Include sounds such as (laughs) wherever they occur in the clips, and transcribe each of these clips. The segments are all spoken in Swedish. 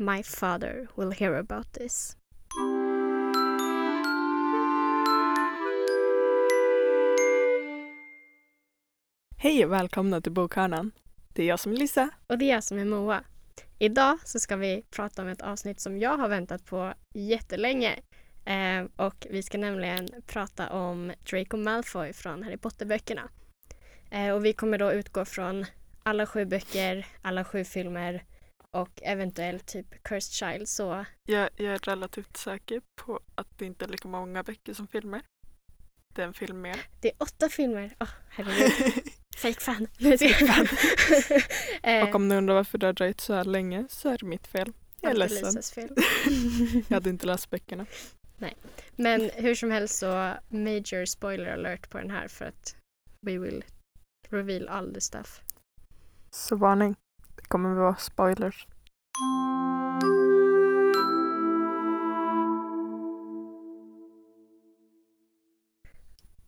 My father will hear about this. Hej och välkomna till Bokhörnan. Det är jag som är Lisa. Och det är jag som är Moa. Idag så ska vi prata om ett avsnitt som jag har väntat på jättelänge. Eh, och vi ska nämligen prata om Draco Malfoy från Harry Potter-böckerna. Eh, och vi kommer då utgå från alla sju böcker, alla sju filmer och eventuellt typ Cursed Child. Så Jag, jag är relativt säker på att det inte är lika många böcker som filmer. Det är en film mer. det är åtta filmer. Åh, herregud. (laughs) Fake fan. (laughs) (laughs) Eh, och om ni undrar varför det har dröjt så här länge så är det mitt fel. Jag är ledsen. Lisas fel. Jag hade inte läst böckerna. Men hur som helst så major spoiler alert på den här för att we will reveal all the stuff. Så varning. Kommer vara spoilers.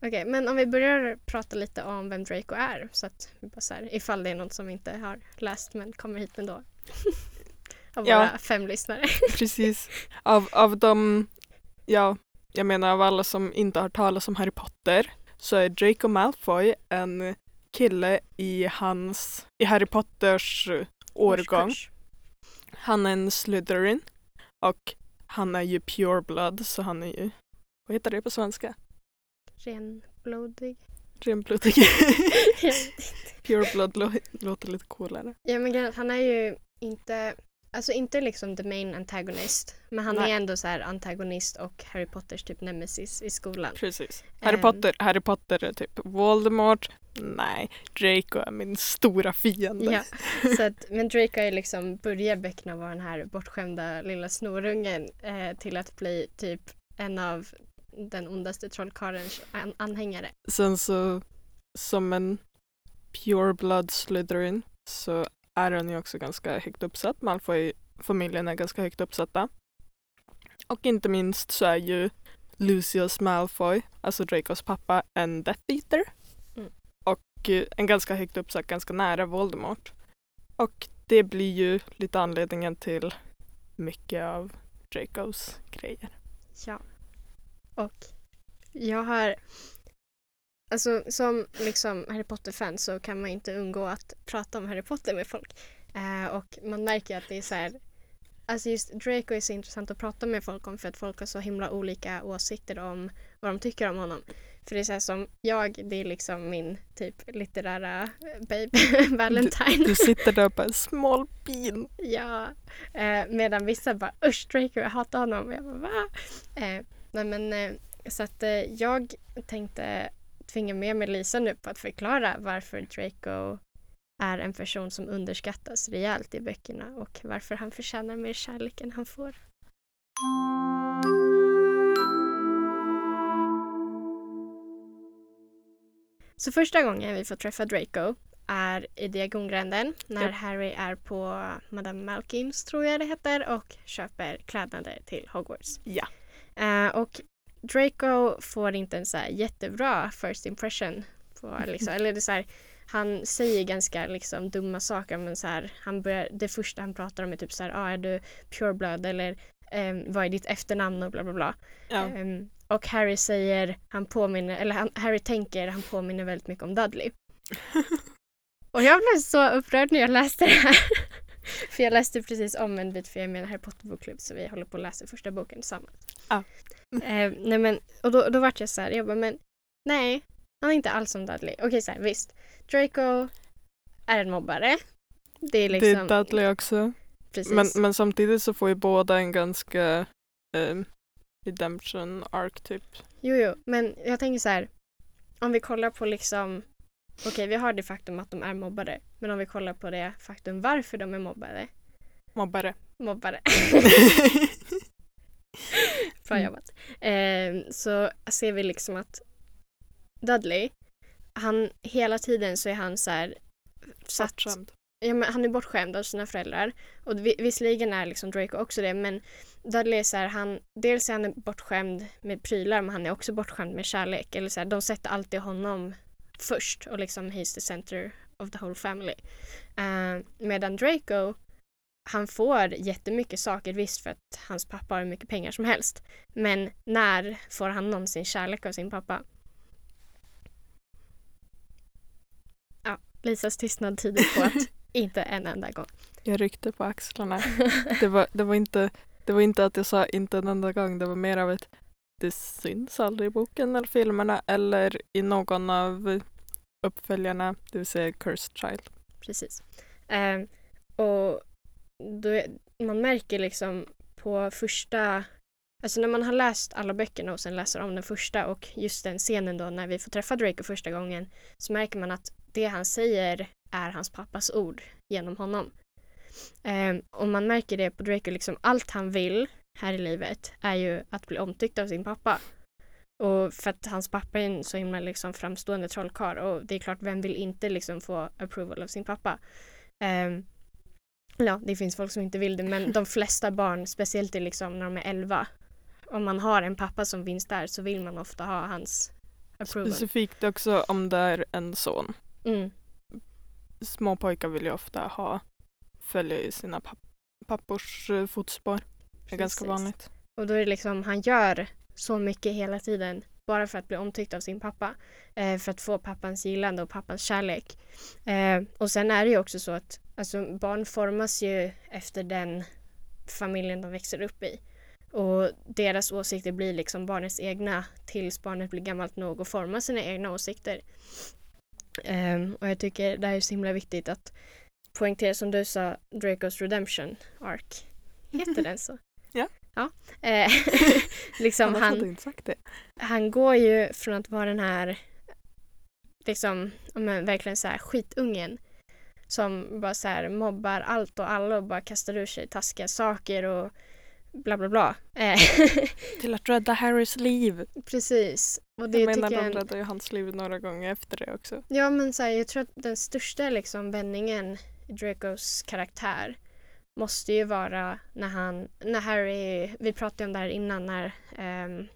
Okej, men om vi börjar prata lite om vem Draco är så att vi bara så här, ifall det är någon som inte har läst men kommer hit ändå. (laughs) av Ja. våra fem lyssnare. (laughs) Precis. Av, av de, ja, jag menar av alla som inte har talat om Harry Potter så är Draco Malfoy en kille i hans, i Harry Potters eh, årgång. Årskurs. Han är en Slytherin och han är ju pure blood så han är ju, vad heter det på svenska? Renblodig. Renblodig. (laughs) pure blood lå- låter lite coolare. ja men han är ju inte Alltså inte liksom the main antagonist men han Nej. är ändå så här antagonist och Harry Potters typ nemesis i skolan. Precis. Harry Ehm. Potter, Harry Potter är typ Voldemort. Nej, Draco är min stora fiende. Ja, (laughs) så att, men Draco är liksom, börjar böckerna vara den här bortskämda lilla snorungen eh, till att bli typ en av den ondaste trollkarlens an- anhängare. Sen så som en pure blood Slytherin så är han ju också ganska högt uppsatt. Malfoy-familjen är ganska högt uppsatta. Och inte minst så är ju Lucius Malfoy, alltså Dracos pappa, en Death Eater. Mm. Och eh, en ganska högt uppsatt, ganska nära Voldemort. Och det blir ju lite anledningen till mycket av Dracos grejer. Ja. Och jag har Alltså som liksom Harry Potter-fan så kan man inte undgå att prata om Harry Potter med folk. Eh, och man märker att det är så här Alltså just Draco är så intressant att prata med folk om för att folk har så himla olika åsikter om vad de tycker om honom. För det är så här som jag, det är liksom min typ litterära babe (laughs) Valentine. Du sitter där och bara small bean. Ja, eh, medan vissa bara usch Draco, jag hatar honom. Och jag bara va? Eh, nej men eh, så att eh, jag tänkte tvinga med mig Lisa nu på att förklara varför Draco är en person som underskattas rejält i böckerna och varför han förtjänar mer kärlek än han får. Så första gången vi får träffa Draco är i Diagongränden när Japp. Harry är på Madame Malkins, tror jag det heter, och köper klädnader till Hogwarts. Ja. Eh, och Draco får inte en så jättebra first impression. På, liksom, (laughs) eller det är så här, han säger ganska liksom, dumma saker men så här, han börjar, det första han pratar om är typ så här, ah, är du pure blood eller ehm, vad är ditt efternamn och bla bla bla. Ja. Ehm, och Harry säger, han påminner, eller han, Harry tänker, han påminner väldigt mycket om Dudley. (laughs) Och jag blev så upprörd när jag läste det här. (laughs) för jag läste precis om en bit för jag är med i en Harry Potter bokklubb så vi håller på att läsa första boken tillsammans. Ja. Eh, nej men, och då, då vart jag så här, jag bara men nej, han är inte alls som Dudley. Okej så här, visst. Draco är en mobbare. Det är liksom... Det är Dudley också. Precis. Men, men samtidigt så får ju båda en ganska eh, redemption arc typ. Jo, jo, men jag tänker så här. Om vi kollar på liksom Okej, vi har det faktum att de är mobbade. Men om vi kollar på det faktum varför de är mobbade. Mobbare. Mobbare. (laughs) (laughs) Bra Mm. jobbat. Eh, så ser vi liksom att Dudley, han hela tiden så är han så här satt, Bortskämd. ja, men han är bortskämd av sina föräldrar. Och vi- visserligen är liksom Draco också det men Dudley är så här, han, dels är han bortskämd med prylar men han är också bortskämd med kärlek. Eller så här, de sätter alltid honom först och liksom he's the center of the whole family. Eh, medan Draco han får jättemycket saker visst för att hans pappa har hur mycket pengar som helst. Men när får han någonsin kärlek av sin pappa? Ja, Lisas tystnad tyder på att (laughs) inte en enda gång. Jag ryckte på axlarna. (laughs) Det var, det, var inte, det var inte att jag sa inte en enda gång, det var mer av ett det syns aldrig i boken eller filmerna eller i någon av uppföljarna, det vill säga Cursed Child. Precis. Eh, och då, är- man märker liksom på första Alltså när man har läst alla böckerna och sen läser om den första och just den scenen då när vi får träffa Draco första gången så märker man att det han säger är hans pappas ord genom honom. Eh, och man märker det på Draco, liksom allt han vill här i livet är ju att bli omtyckt av sin pappa. Och för att hans pappa är en så himla liksom framstående trollkarl och det är klart, vem vill inte liksom få approval av sin pappa? Ehm, ja, det finns folk som inte vill det men de flesta barn, speciellt liksom när de är 11, om man har en pappa som finns där så vill man ofta ha hans approval. Specifikt också om det är en son. Mm, Små pojkar vill ju ofta ha följa i sina papp pappors eh, fotspår. Det är ganska vanligt. Och då är det liksom, han gör så mycket hela tiden bara för att bli omtyckt av sin pappa. Eh, för att få pappans gillande och pappans kärlek. Eh, och sen är det ju också så att alltså, barn formas ju efter den familjen de växer upp i. Och deras åsikter blir liksom barnets egna tills barnet blir gammalt nog och formar sina egna åsikter. Eh, och jag tycker det här är så himla viktigt att poängtera som du sa, Dracos Redemption Arc. Heter den så? (laughs) Ja. Ja. Eh, (laughs) liksom han, han går ju från att vara den här liksom, men verkligen så här skitungen som bara så här mobbar allt och alla och bara kastar ur sig taskiga saker och bla bla bla. Eh, (laughs) Till att rädda Harrys liv. precis. Och det jag menar de jag... räddar ju hans liv några gånger efter det också. Ja men så här, jag tror att den största liksom vändningen i Dracos karaktär måste ju vara när han, när Harry, vi pratade om det här innan när ehm,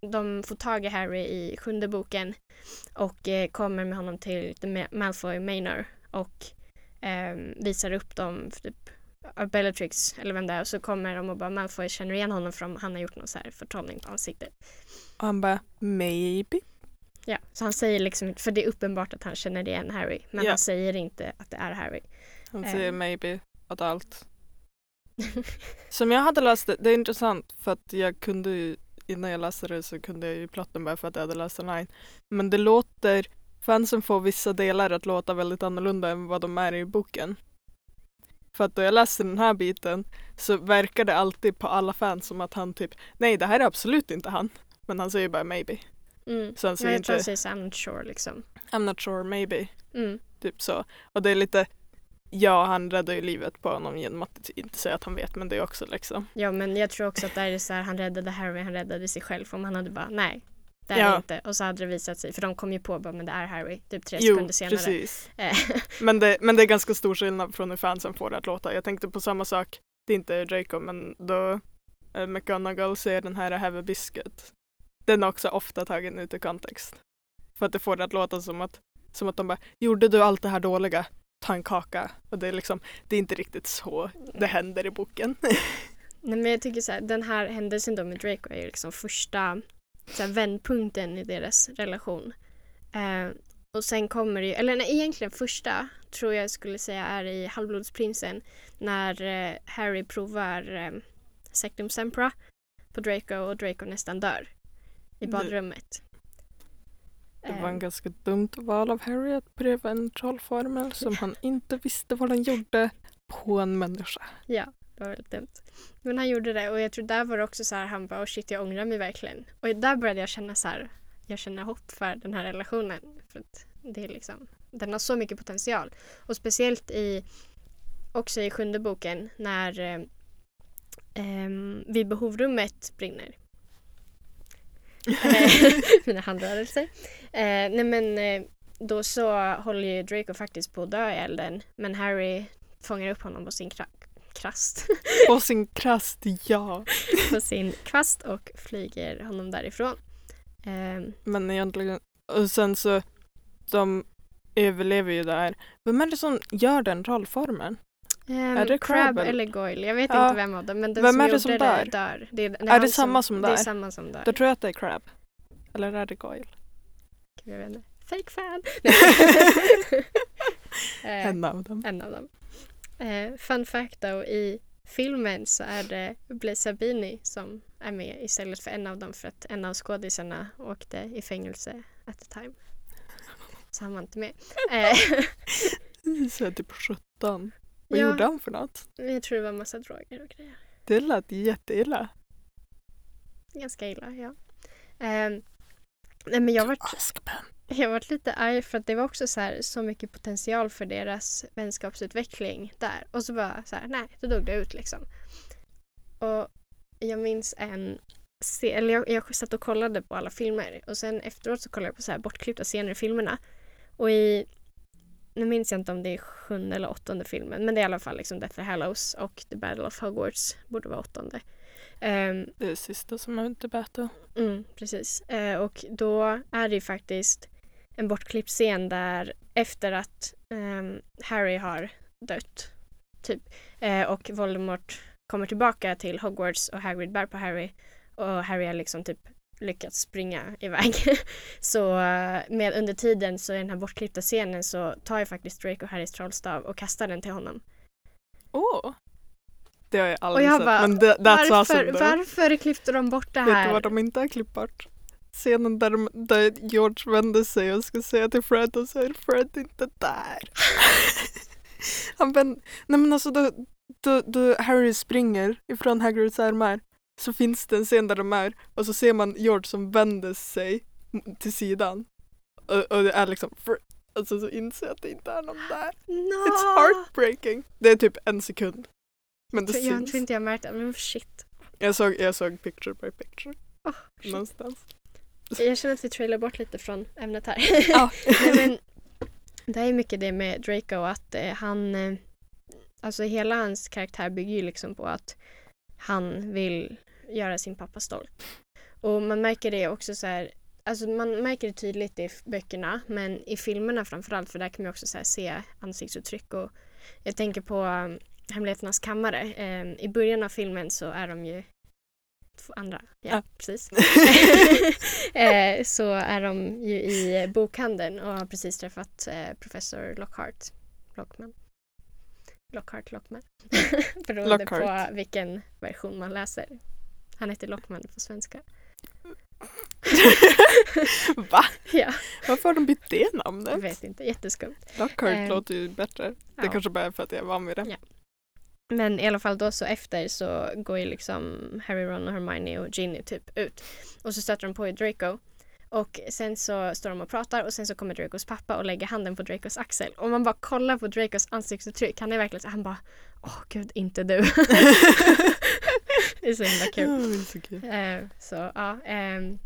de får tag i Harry i sjunde boken och eh, kommer med honom till Malfoy Manor och ehm, visar upp dem för typ Bellatrix eller vem det är och så kommer de och bara Malfoy känner igen honom för han har gjort någon så här förtrollning på ansiktet. Och han bara maybe. Ja, så han säger liksom för det är uppenbart att han känner igen Harry men Ja. han säger inte att det är Harry. Han Eh. säger maybe åt allt. (laughs) Som jag hade läst det, det är intressant för att jag kunde ju, innan jag läste det så kunde jag ju plotten bara för att jag hade läst online. Men det låter, fansen får vissa delar att låta väldigt annorlunda än vad de är i boken. För att då jag läste den här biten så verkar det alltid på alla fans som att han typ, nej det här är absolut inte han. Men han säger bara maybe. Mm. Så han säger jag tror han inte säger så, I'm not sure liksom. I'm not sure maybe. Mm. Typ så. Och det är lite, ja han räddar ju livet på honom genom att inte säga att han vet men det är också liksom. Ja men jag tror också att där är det så här, han räddade Harry, han räddade sig själv. Om han hade bara, nej. Det är Ja. inte. Och så hade det visat sig, för de kom ju på bara, men det är Harry. Typ tre Jo, sekunder senare. precis. Eh, (laughs) Men det, men det är ganska stor skillnad från hur fansen får det att låta. Jag tänkte på samma sak, det är inte Draco men då eh, McGonagall ser den här have a biscuit. Den är också ofta tagen ut ur kontext. För att det får det att låta som att, som att de bara gjorde du allt det här dåliga, ta en kaka. Och det är liksom, det är inte riktigt så det händer i boken. Nej men jag tycker så här, den här händelsen då med Draco är ju liksom första så här, vändpunkten i deras relation. Eh, och sen kommer det ju, eller nej, egentligen första tror jag skulle säga är i Halvblodsprinsen när eh, Harry provar eh, Sectum Sempra på Draco och Draco nästan dör i badrummet. Det var en Eh, ganska dumt val av Harry att pröva en trollformel som han inte visste vad den gjorde på en människa. Ja, det var väldigt dumt. Men han gjorde det och jag tror där var det också så här, han bara oh shit jag ångrar mig verkligen. Och där började jag känna så här, jag känner hopp för den här relationen. För att det är liksom, den har så mycket potential. Och speciellt i, också i sjunde boken när eh, eh, vid behovrummet brinner. Eh, (laughs) mina handrörelser. Eh, nej men eh, då så håller ju Draco faktiskt på att dö i elden men Harry fångar upp honom på sin krast (laughs) På sin krast, ja. på sin kvast och flyger honom därifrån. Ehm, Men egentligen, och sen så, de överlever ju där. Vem är det som gör den rollformen? Ehm, Är det Crab Crab eller- Goyle? Jag vet Ja. inte vem av dem men den Vem som är det som det dör? dör. Det är, det det samma som Det dör? är samma som dör. Då tror jag att det är Crab. Eller är det Goyle? Jag vet inte. Fake fan! (laughs) (laughs) Eh, En av dem. en av dem. Eh, fun fact då, i filmen så är det Blaise Sabini som är med istället för en av dem för att en av skådisarna åkte i fängelse at the time. Så han var inte med. Eh, (laughs) Så är typ 17. Vad Ja. gjorde han för något? jag tror det var massa droger och grejer. Det lät jätteilla. Ganska illa, ja. Eh, nej men jag var Azkaban. Jag varit lite arg för att det var också så, här, så mycket potential för deras vänskapsutveckling där. Och så bara så här, nej, då dog det ut liksom. Och jag minns en eller jag, jag satt och kollade på alla filmer och sen efteråt så kollade jag på så här bortklippta scener i filmerna. Och i, nu minns jag inte om det är sjunde eller åttonde filmen, men det är i alla fall liksom Deathly Hallows och The Battle of Hogwarts borde vara åttonde. Ehm, Det är sista som är inte bättre. Mm, precis. Eh, och då är det ju faktiskt en bortklippt scen där efter att ehm, Harry har dött, typ, eh, och Voldemort kommer tillbaka till Hogwarts och Hagrid bär på Harry och Harry har liksom typ lyckats springa iväg. (laughs) så eh, med under tiden så i den här bortklippta scenen så tar ju faktiskt Draco Harrys trollstav och kastar den till honom. Åh! Det har jag Och aldrig jag sett. bara, men det, that's varför, awesome varför klippte de bort det Vet du här? vad de inte har klippt bort? Scenen där, de, där George vänder sig och ska säga till Fred och är Fred inte där. (laughs) Han vänder, nej men alltså då, då, då Harry springer ifrån Hagrids armar så finns det en scen där de är och så ser man George som vänder sig till sidan. Och, och det är liksom Fred. Alltså så inser jag att det inte är någon där. No! It's heartbreaking. Det är typ en sekund. Men det Jag tror syns. inte jag märkt det, men shit. Jag såg, jag såg picture by picture Oh, shit. någonstans. Jag känner att vi trailar bort lite från ämnet här. Ja. (laughs) Nej, men, det är mycket det med Draco att eh, han, eh, alltså hela hans karaktär bygger ju liksom på att han vill göra sin pappa stolt. Och man märker det också så här, alltså man märker det tydligt i böckerna men i filmerna framförallt för där kan man också så se ansiktsuttryck och jag tänker på um, Hemligheternas kammare. Eh, I början av filmen så är de ju två andra, ja, Ja. precis. (laughs) (laughs) eh, så är de ju i bokhandeln och har precis träffat eh, professor Lockhart. Lockman. Lockhart Lockman. (laughs) Beroende Lockhart. på vilken version man läser. Han heter Lockman på svenska. Va? Ja, Varför har de bytt det jag namnet? vet inte. Jätteskumt. Lockhart Ehm, låter ju bättre. Det Ja. kanske bara är för att jag är van vid det. Ja. Men i alla fall då så efter så går ju liksom Harry, Ron och Hermione och Ginny typ ut. Och så stöter de på Draco. Och sen så står de och pratar och sen så kommer Dracos pappa och lägger handen på Dracos axel. Och man bara kollar på Dracos ansiktsuttryck. Han är verkligen så han bara Åh gud, inte du. (laughs) det är så himla kul. Ja, så kul. Eh, så ja. ehm,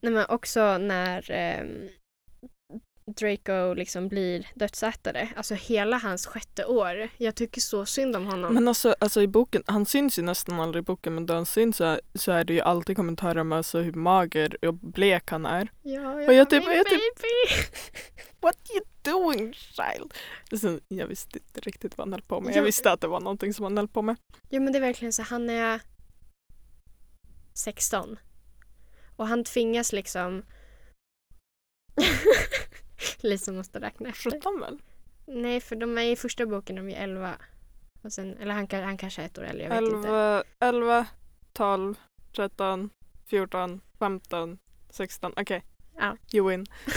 nej, men också när ehm, Draco liksom blir dödsätare. Alltså hela hans sjätte år. Jag tycker så synd om honom. Men alltså, alltså i boken, han syns ju nästan aldrig i boken men då han syns så så är det ju alltid kommentarer om alltså hur mager och blek han är. Ja, Och jag typ- "Min jag typ- baby!" What you doing child? Så jag visste inte riktigt vad han höll på med. Ja. Jag visste att det var någonting som han höll på med. Jo men det är verkligen så, han är 16. Och han tvingas liksom (laughs) Lisa måste räkna efter. 17 väl? Nej, för de är i första boken, de är 11. Och sen, eller han, han kanske är ett år äldre, jag vet inte. 11, 11, 12, 13, 14, 15, 16. Okej. Ja. You win. (laughs)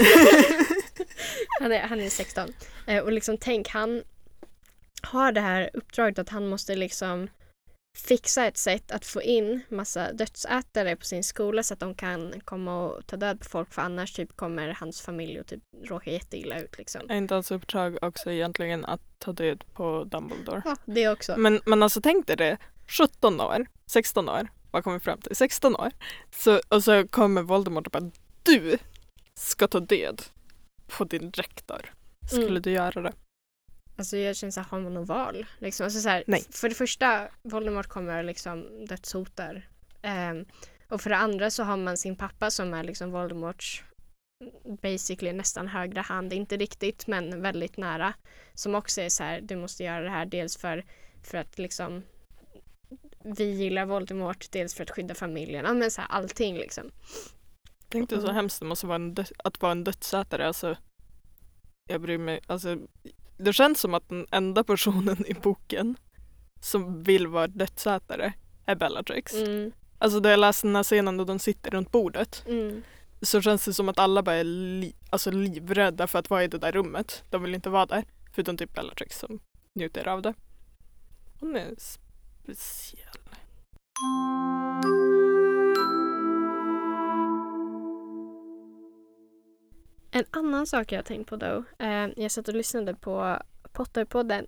han, är, han är 16. Eh, och liksom tänk, han har det här uppdraget att han måste liksom fixa ett sätt att få in massa dödsätare på sin skola så att de kan komma och ta död på folk för annars typ kommer hans familj och typ råka jätteilla ut liksom. Är inte hans uppdrag också egentligen att ta död på Dumbledore? Ja, det också. Men, men alltså tänk dig det, 17 år, 16 år, vad kommer fram till? 16 år. Så, och så kommer Voldemort och bara du ska ta död på din rektor. Skulle Mm. du göra det? Alltså jag känner såhär, har man något val? Liksom, alltså, så här, Nej. För det första, Voldemort kommer liksom dödshotar. Ehm, och för det andra så har man sin pappa som är liksom Voldemorts basically nästan högra hand, inte riktigt men väldigt nära. Som också är så här, du måste göra det här dels för för att liksom vi gillar Voldemort, dels för att skydda familjen, men så här, allting liksom. Tänk dig så Mm. hemskt det måste vara att vara en dödsätare. Alltså, jag bryr mig. Alltså, det känns som att den enda personen i boken som vill vara dödsätare är Bellatrix. Mm, Alltså då jag läste den här scenen då de sitter runt bordet mm. så känns det som att alla bara är li- alltså livrädda för att vara i det där rummet. De vill inte vara där. Förutom typ Bellatrix som njuter av det. Hon är speciell. En annan sak jag har tänkt på då, eh, jag satt och lyssnade på Potterpodden,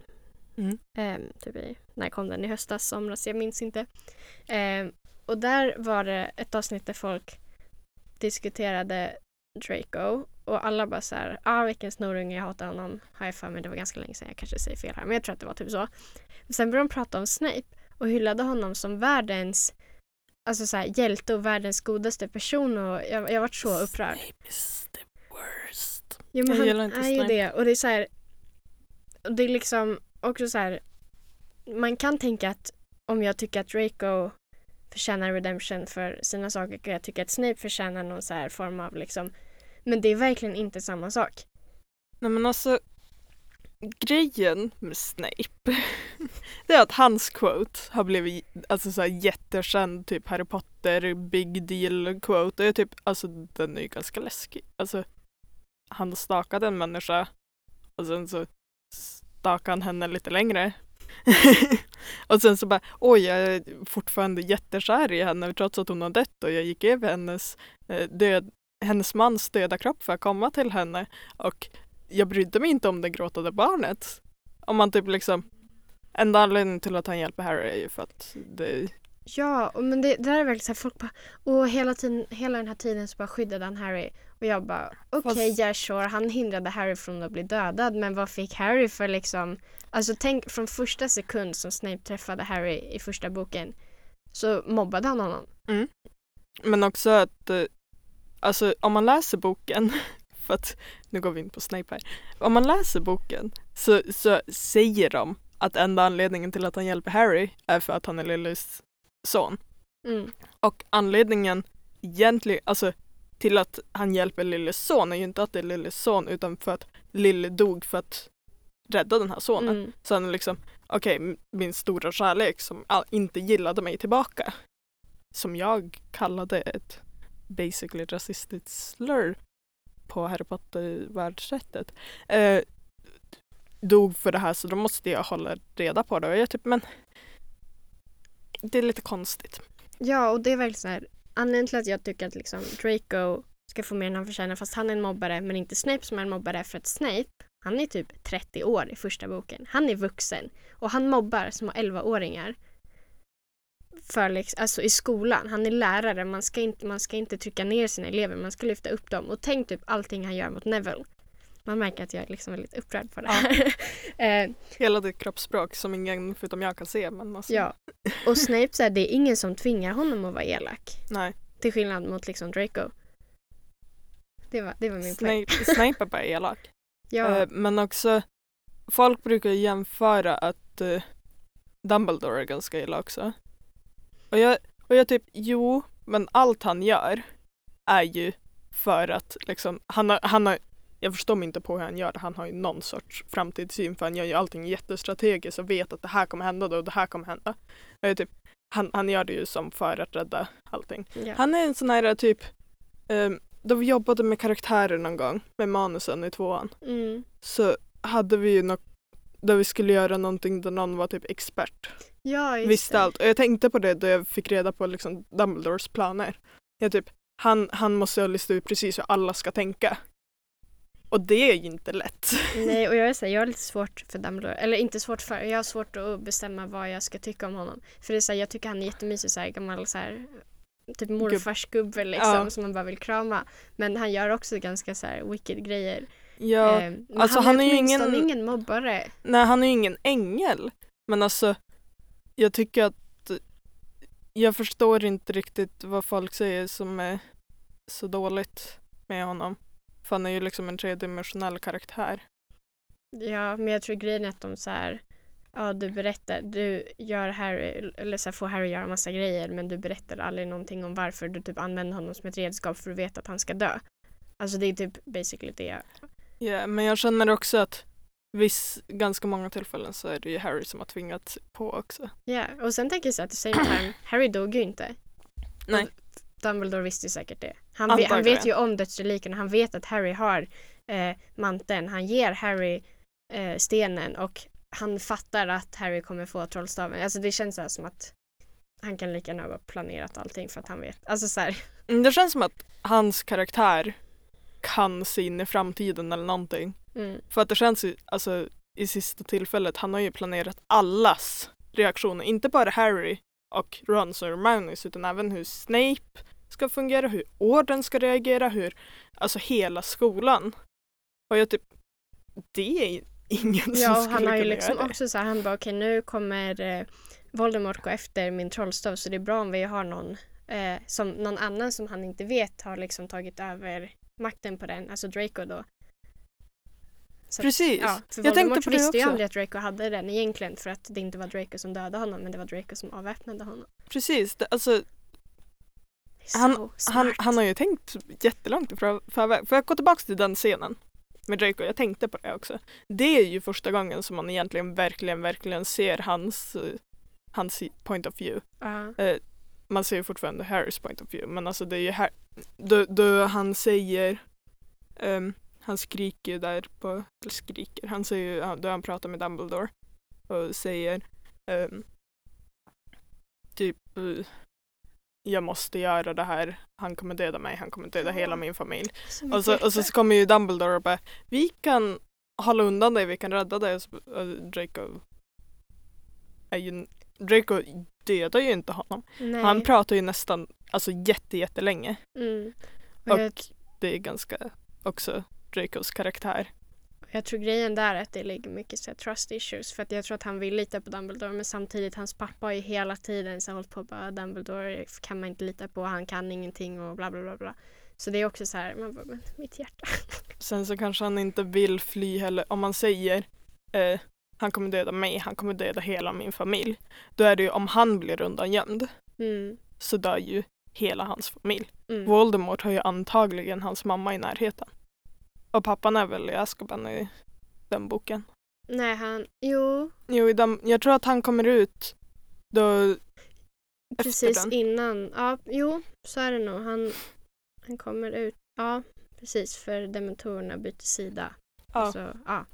Mm. eh, typ i, när kom den? I höstas, somras, jag minns inte. Eh, och där var det ett avsnitt där folk diskuterade Draco och alla bara så här, ah vilken snorunge, jag hatar honom, har jag för mig, det var ganska länge sedan, jag kanske säger fel här, men jag tror att det var typ så. Sen började de prata om Snape och hyllade honom som världens Alltså så här, hjälte och världens godaste person och jag, jag varit så upprörd. Snape worst. Jo men Jag gillar han inte är ju Snape. det och det är så här, och det är liksom också så här, man kan tänka att om jag tycker att Draco förtjänar redemption för sina saker kan jag tycka att Snape förtjänar någon så här form av liksom, men det är verkligen inte samma sak. Nej men alltså grejen med Snape (laughs) det är att hans quote har blivit alltså så här jättekänd typ Harry Potter big deal quote. Det är typ, alltså den är ju ganska läskig. Alltså han stakade en människa och sen så stakade han henne lite längre. (laughs) och sen så bara oj jag är fortfarande jättekär i henne trots att hon har dött och jag gick över hennes eh, död, hennes mans döda kropp för att komma till henne och jag brydde mig inte om det gråtande barnet. Om man typ liksom Enda anledningen till att han hjälper Harry är ju för att det Ja, men det, det där är verkligen så här, folk bara, och hela, tiden, hela den här tiden så bara skyddade han Harry. Och jag bara, okej, Fast- yeah sure, han hindrade Harry från att bli dödad, men vad fick Harry för liksom, alltså tänk från första sekund som Snape träffade Harry i första boken, så mobbade han honom. Men också att eh, Alltså om man läser boken (laughs) För att nu går vi in på Snape här Om man läser boken så, så säger de att enda anledningen till att han hjälper Harry är för att han är Lillys son. Mm. Och anledningen egentligen, alltså till att han hjälper Lillys son är ju inte att det är Lillys son utan för att Lily dog för att rädda den här sonen. Mm. Så han är liksom, okej, m- min stora kärlek som inte gillade mig tillbaka. Som jag kallade ett basically rasistiskt slur på Harry Potter-världssättet. Eh, dog för det här så då måste jag hålla reda på det. Och jag typ, men det är lite konstigt. Ja, och det är verkligen så här, anledningen till att jag tycker att liksom Draco ska få mer än han förtjänar fast han är en mobbare men inte Snape som är en mobbare för att Snape han är typ 30 år i första boken. Han är vuxen och han mobbar små 11-åringar. För liksom, alltså i skolan, han är lärare, man ska, inte, man ska inte trycka ner sina elever, man ska lyfta upp dem. Och tänk typ allting han gör mot Neville. Man märker att jag är liksom väldigt upprörd på det här. (laughs) eh, Hela det kroppsspråk som ingen förutom jag kan se. Men alltså, ja. Och Snape så här, det är ingen som tvingar honom att vara elak. nej. Till skillnad mot liksom Draco. Det var, det var min poäng. Snape, Snape är bara elak. (laughs) Ja, Eh, men också, folk brukar jämföra att eh, Dumbledore är ganska illa också. Och jag, och jag typ, jo, men allt han gör är ju för att liksom, han har, han har jag förstår mig inte på hur han gör det. Han har ju någon sorts framtidssyn för han gör ju allting jättestrategiskt och vet att det här kommer hända då och det här kommer hända. Jag typ, han, han gör det ju som för att rädda allting. ja. Han är en sån här typ, eh, då vi jobbade med karaktärer någon gång med manusen i tvåan Mm. så hade vi ju något där vi skulle göra någonting där någon var typ expert. ja Visste allt. Och jag tänkte på det då jag fick reda på liksom Dumbledores planer. Jag typ, han, han måste ha listat ut precis hur alla ska tänka. Och det är ju inte lätt. Nej, och jag är så här, jag har lite (laughs) svårt för Dumbledore. Eller inte svårt för, jag har svårt att bestämma vad jag ska tycka om honom. För det är så här, jag tycker han är jättemysig, så här, gammal så här, typ morfarsgubbe liksom, Ja. som man bara vill krama. Men han gör också ganska så här wicked grejer. Ja, Eh, alltså, han, är ju ingen- ingen mobbare. nej han är ju ingen ängel. Men alltså, jag tycker att jag förstår inte riktigt vad folk säger som är så dåligt med honom. För han är ju liksom en tredimensionell karaktär. Ja, men jag tror grejen är att de så här, ja du berättar, du gör Harry, eller så här, får Harry göra massa grejer men du berättar aldrig någonting om varför du typ använder honom som ett redskap för att veta att han ska dö. Alltså det är typ basically det. Ja, men jag känner också att viss, ganska många tillfällen så är det ju Harry som har tvingats på också. Ja, och sen tänker jag så att the same time, Harry dog ju inte. Nej. Dumbledore visste ju säkert det. Han, vet, han vet ju om dödsreliken och han vet att Harry har eh, manteln. Han ger Harry eh, stenen och han fattar att Harry kommer få trollstaven. Alltså det känns så som att han kan lika gärna ha planerat allting för att han vet. Alltså så här. Mm, Det känns som att hans karaktär kan se in i framtiden eller någonting. Mm, För att det känns ju, alltså i sista tillfället, han har ju planerat allas reaktioner. Inte bara Harry och Rons och Hermiones utan även hur Snape ska fungera, hur orden ska reagera, hur, alltså hela skolan. Och jag typ, det är ingen som Ja, och skulle han har ju liksom också så här, han bara okej nu kommer eh, Voldemort gå efter min trollstav så det är bra om vi har någon eh, som någon annan som han inte vet har liksom tagit över makten på den, alltså Draco då. Så Precis. Ja, för jag tänkte på det visste ju också. aldrig att Draco hade den egentligen för att det inte var Draco som dödade honom men det var Draco som avväpnade honom. Precis, det, alltså Han- han, han har ju tänkt jättelångt i för, förväg. Får jag gå tillbaka till den scenen med Draco? Jag tänkte på det också. Det är ju första gången som man egentligen verkligen, verkligen ser hans, eh, hans point of view. Ja. Man ser ju fortfarande Harrys point of view men alltså det är ju här, då, då han säger ehm, han skriker ju där på, eller skriker, han säger ju, då han pratar med Dumbledore och säger ehm, typ eh, jag måste göra det här, han kommer döda mig, han kommer döda hela min familj. Som Och så, och så kommer ju Dumbledore och bara vi kan hålla undan dig, vi kan rädda dig. Och så, och Draco är ju, Draco dödar ju inte honom. Nej. Han pratar ju nästan alltså jätte, jättelänge. mm. och Och jag, det är ganska också Dracos karaktär. jag tror grejen där är att det ligger mycket så trust issues för att jag tror att han vill lita på Dumbledore men samtidigt hans pappa har ju hela tiden så hållit på att bara Dumbledore kan man inte lita på, han kan ingenting och bla bla bla bla. Så det är också så här, man bara, men mitt hjärta. (laughs) Sen så kanske han inte vill fly heller. Om man säger eh, han kommer döda mig, han kommer döda hela min familj. Då är det ju om han blir undangömd Mm. så dör ju hela hans familj. Mm. Voldemort har ju antagligen hans mamma i närheten. Och pappan är väl i Azkaban i den boken. Nej han, jo Jo, i den, jag tror att han kommer ut då precis den. innan, ja jo så är det nog. Han, han kommer ut, ja precis för dementorerna byter sida. Ja. Så, ja.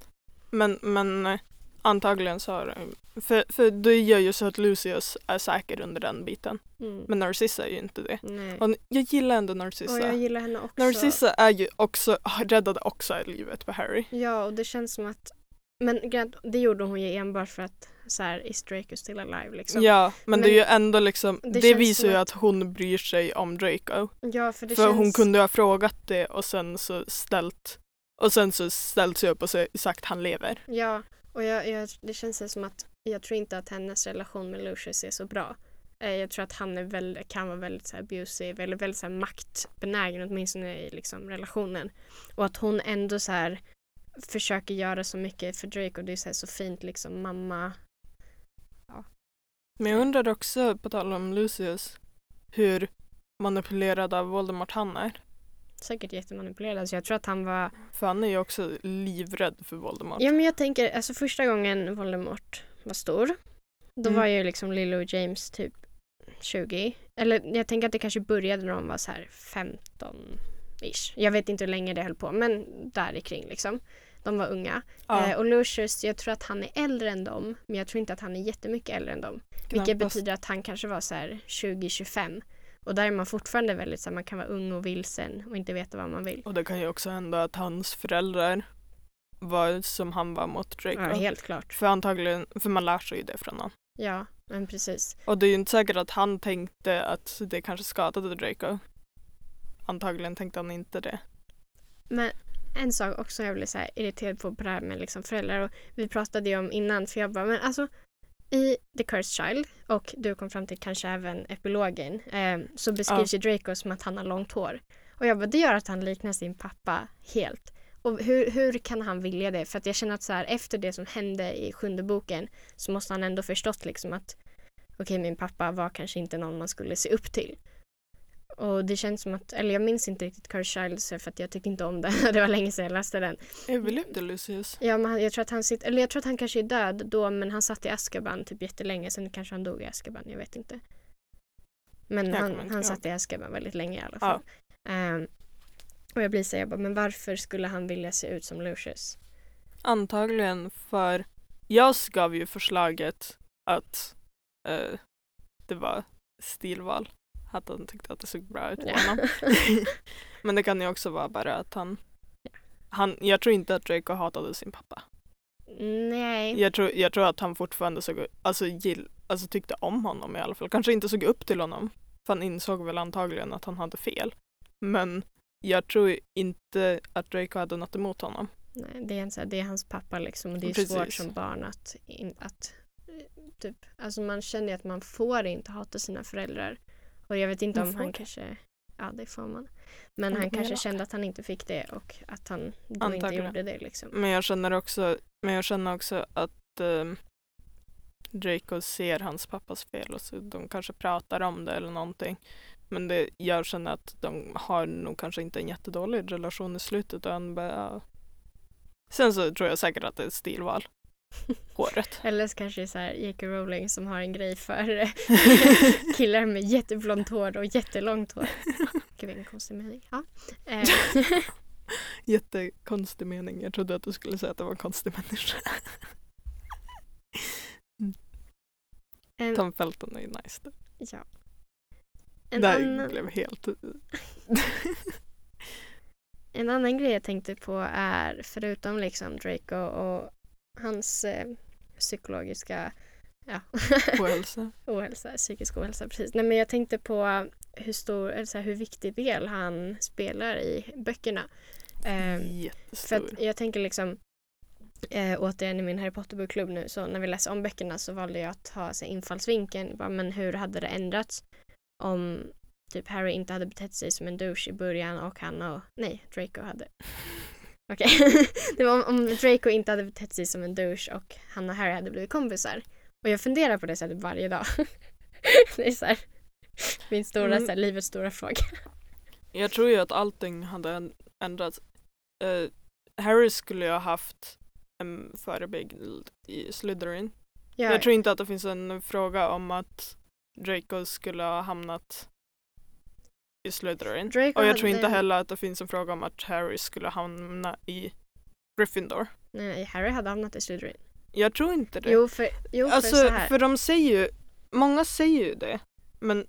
Men, men eh, antagligen så har för, för det gör ju så att Lucius är säker under den biten. Mm. Men Narcissa är ju inte det. Nej. Och jag gillar ändå Narcissa. Och jag gillar henne också. Narcissa är ju också, räddade också livet på Harry. Ja, och det känns som att men det gjorde hon ju enbart för att så här, is Draco still alive liksom. Ja, men, det är Men ju ändå liksom, det det, visar ju att- att hon bryr sig om Draco. Ja, för det för känns... hon kunde ha frågat det och sen så ställt och sen så ställt sig upp och sagt han lever. Ja, och jag, jag, det känns som att jag tror inte att hennes relation med Lucius är så bra. Eh, jag tror att han är väl, kan vara väldigt så här abusive eller väldigt så här maktbenägen åtminstone i liksom relationen. Och att hon ändå så här försöker göra så mycket för Drake och Det är så, här så fint liksom mamma. Men jag undrar också, på tal om Lucius, hur manipulerad av Voldemort han är. Säkert jättemanipulerad. Så jag tror att han var För han är ju också livrädd för Voldemort. Ja men jag tänker, alltså första gången Voldemort var stor då Mm. var ju liksom Lilo och James typ 20. Eller jag tänker att det kanske började när de var så här 15-ish. Jag vet inte hur länge det höll på men där kring liksom. De var unga. Ja, Eh, och Lucius, jag tror att han är äldre än dem men jag tror inte att han är jättemycket äldre än dem. Vilket knappast. betyder att han kanske var så här 20-25. Och där är man fortfarande väldigt så här, man kan vara ung och vilsen och inte veta vad man vill. Och det kan ju också hända att hans föräldrar var som han var mot Draco. Ja, helt klart. För antagligen, för man lär sig ju det från honom. Ja, men precis. Och det är ju inte säkert att han tänkte att det kanske skadade Draco. Antagligen tänkte han inte det. Men en sak också jag blev så här irriterad på på det här med liksom föräldrar och vi pratade ju om innan för jag bara men alltså i The Cursed Child och du kom fram till kanske även epilogen eh, så beskrivs ju Draco som att han har långt hår. Och jag bara det gör att han liknar sin pappa helt. Och hur, hur kan han vilja det? För att jag känner att så här, efter det som hände i sjunde boken så måste han ändå förstått liksom att okej, okay, min pappa var kanske inte någon man skulle se upp till. Och det känns som att, eller jag minns inte riktigt Courage Childs för att jag tyckte inte om den. (laughs) det var länge sedan jag läste den. Överlevde Lucius? Ja, men jag tror att han sitter, eller jag tror att han kanske är död då men han satt i Azkaban typ jättelänge. Sen kanske han dog i Azkaban, jag vet inte. Men han, han satt i Azkaban väldigt länge i alla fall. Ja. Um, och jag blir så jag bara, men varför skulle han vilja se ut som Lucius? Antagligen för jag gav ju förslaget att uh, det var stilval. Att han tyckte att det såg bra ut på honom. (laughs) men det kan ju också vara bara att han, han jag tror inte att Draco hatade sin pappa. Nej. Jag tror, jag tror att han fortfarande såg, alltså, gill, alltså tyckte om honom i alla fall. Kanske inte såg upp till honom. För han insåg väl antagligen att han hade fel. Men jag tror inte att Draco hade något emot honom. Nej, det är, så här, det är hans pappa liksom och det är Precis. svårt som barn att, in, att typ, alltså man känner att man får inte hata sina föräldrar. Och jag vet inte om han det. kanske, ja det får man. Men han, han kanske kände att han inte fick det och att han då Antagligen. inte gjorde det liksom. Men jag känner också, men jag känner också att um, Draco ser hans pappas fel och så de kanske pratar om det eller någonting. Men det, jag känner att de har nog kanske inte en jättedålig relation i slutet. Och bara, Sen så tror jag säkert att det är ett stilval. Håret. Eller så kanske det är så här J.K. Rowling som har en grej för (laughs) killar med jätteblont hår och jättelångt hår. Gud vilken konstig mening. Ja. Eh. (laughs) Jättekonstig mening. Jag trodde att du skulle säga att det var en konstig människa. Mm. Tom Felton är ju nice. Då. Ja. En Där annan... blev helt... en annan grej jag tänkte på är, förutom liksom Draco och hans eh, psykologiska ja. (laughs) ohälsa. ohälsa, psykisk ohälsa, precis. Nej men jag tänkte på hur stor, eller så här, hur viktig del han spelar i böckerna. Eh, Jättestor. För jag tänker liksom eh, återigen i min Harry Potter-bokklubb nu så när vi läser om böckerna så valde jag att ha så infallsvinkeln, bara, men hur hade det ändrats om typ Harry inte hade betett sig som en douche i början och han och, nej, Draco hade. (laughs) Okej, okay. (laughs) det var om, om Draco inte hade betett sig som en douche och han och Harry hade blivit kompisar. Och jag funderar på det sättet varje dag. (laughs) det är så här, min stora, mm. så här, livets stora fråga. Jag tror ju att allting hade ändrats. Uh, Harry skulle ju ha haft en förebild i Slytherin. Ja. Jag tror inte att det finns en fråga om att Draco skulle ha hamnat Slytherin. Draco och jag tror inte heller att det finns en fråga om att Harry skulle hamna i Gryffindor. Nej, Harry hade hamnat i Slytherin. Jag tror inte det. Jo, för, jo, alltså, för så här. För de säger ju, många säger ju det. Men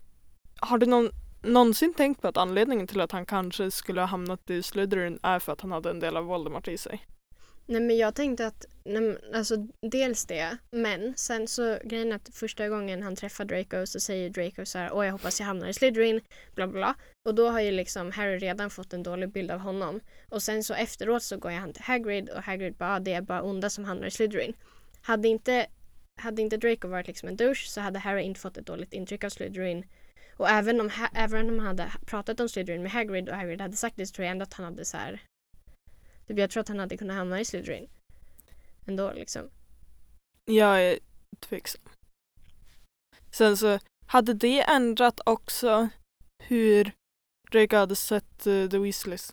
har du någon, någonsin tänkt på att anledningen till att han kanske skulle ha hamnat i Slytherin är för att han hade en del av Voldemort i sig? Nej men jag tänkte att, nej, alltså dels det, men sen så grejen är att första gången han träffar Draco så säger Draco så här, åh jag hoppas jag hamnar i Slytherin, bla bla Och då har ju liksom Harry redan fått en dålig bild av honom. Och sen så efteråt så går han till Hagrid och Hagrid bara, ah, det är bara onda som hamnar i Slytherin. Hade inte, hade inte Draco varit liksom en douche så hade Harry inte fått ett dåligt intryck av Slytherin. Och även om, även om han hade pratat om Slytherin med Hagrid och Hagrid hade sagt det så tror jag ändå att han hade så här Typ jag tror att han hade kunnat hamna i Slytherin. Ändå liksom. Jag är tveksam. Sen så hade det ändrat också hur Draco hade sett uh, The Weasleys?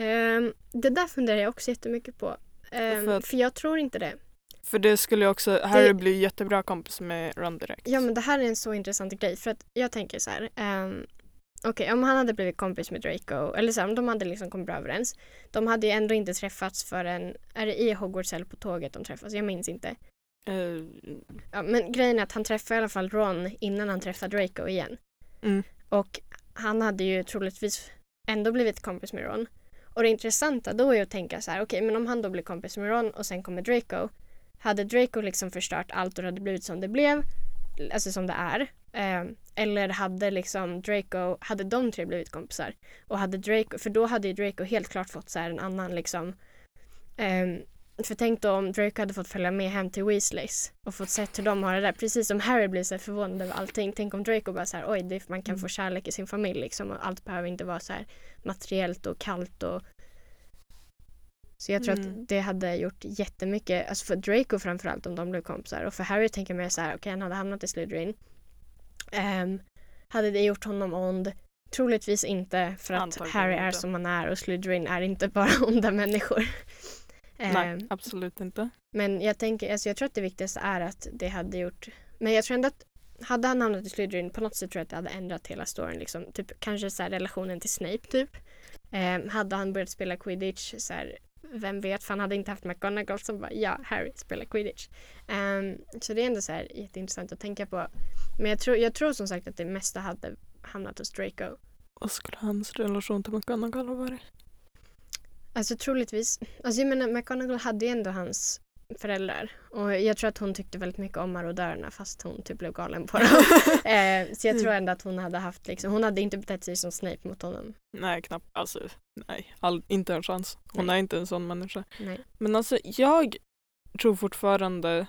Um, det där funderar jag också jättemycket på. Um, för, för jag tror inte det. För det skulle också, Harry det, bli jättebra kompis med Ron direkt. Ja men det här är en så intressant grej för att jag tänker så här. Um, Okej, okay, om han hade blivit kompis med Draco, eller så om de hade liksom kommit bra överens. De hade ju ändå inte träffats förrän, är det i Hogwarts eller på tåget de träffas? Jag minns inte. Uh. Ja, men grejen är att han träffade i alla fall Ron innan han träffade Draco igen. Mm. Och han hade ju troligtvis ändå blivit kompis med Ron. Och det intressanta då är att tänka så här, okej okay, men om han då blir kompis med Ron och sen kommer Draco. Hade Draco liksom förstört allt och det hade blivit som det blev, alltså som det är. Eh, eller hade liksom Draco, hade de tre blivit kompisar? Och hade Draco, för då hade ju Draco helt klart fått så en annan liksom eh, för tänk då om Draco hade fått följa med hem till Weasleys och fått sett hur de har det där. Precis som Harry blir så förvånad över allting. Tänk om Draco bara så här, oj, man kan mm. få kärlek i sin familj liksom och allt behöver inte vara så här materiellt och kallt och Så jag tror Mm. att det hade gjort jättemycket, alltså för Draco framförallt om de blev kompisar och för Harry tänker jag mer så här, okej han hade hamnat i Slytherin. Ehm, hade det gjort honom ond? Troligtvis inte för att Antagligen Harry är inte. som han är och Slytherin är inte (laughs) bara onda människor. Nej, Ehm, absolut inte. men jag tänker, alltså jag tror att det viktigaste är att det hade gjort, men jag tror ändå att hade han hamnat i Slytherin på något sätt tror jag att det hade ändrat hela storyn liksom. Typ kanske så relationen till Snape typ. Ehm, hade han börjat spela quidditch så här, vem vet, för han hade inte haft McGonagall som bara ja, Harry spelar quidditch. Ehm, så det är ändå så här jätteintressant att tänka på. Men jag tror, jag tror som sagt att det mesta hade hamnat hos Draco. Vad skulle hans relation till McGonagall ha varit? Alltså troligtvis. Alltså jag menar McGonagall hade ju ändå hans föräldrar. Och jag tror att hon tyckte väldigt mycket om marodörerna fast hon typ blev galen på dem. (laughs) eh, så jag tror ändå att hon hade haft liksom, hon hade inte betett sig som Snape mot honom. Nej, knappt. Alltså, nej. All, inte en chans. Hon Nej. är inte en sån människa. Nej. Men alltså, jag tror fortfarande,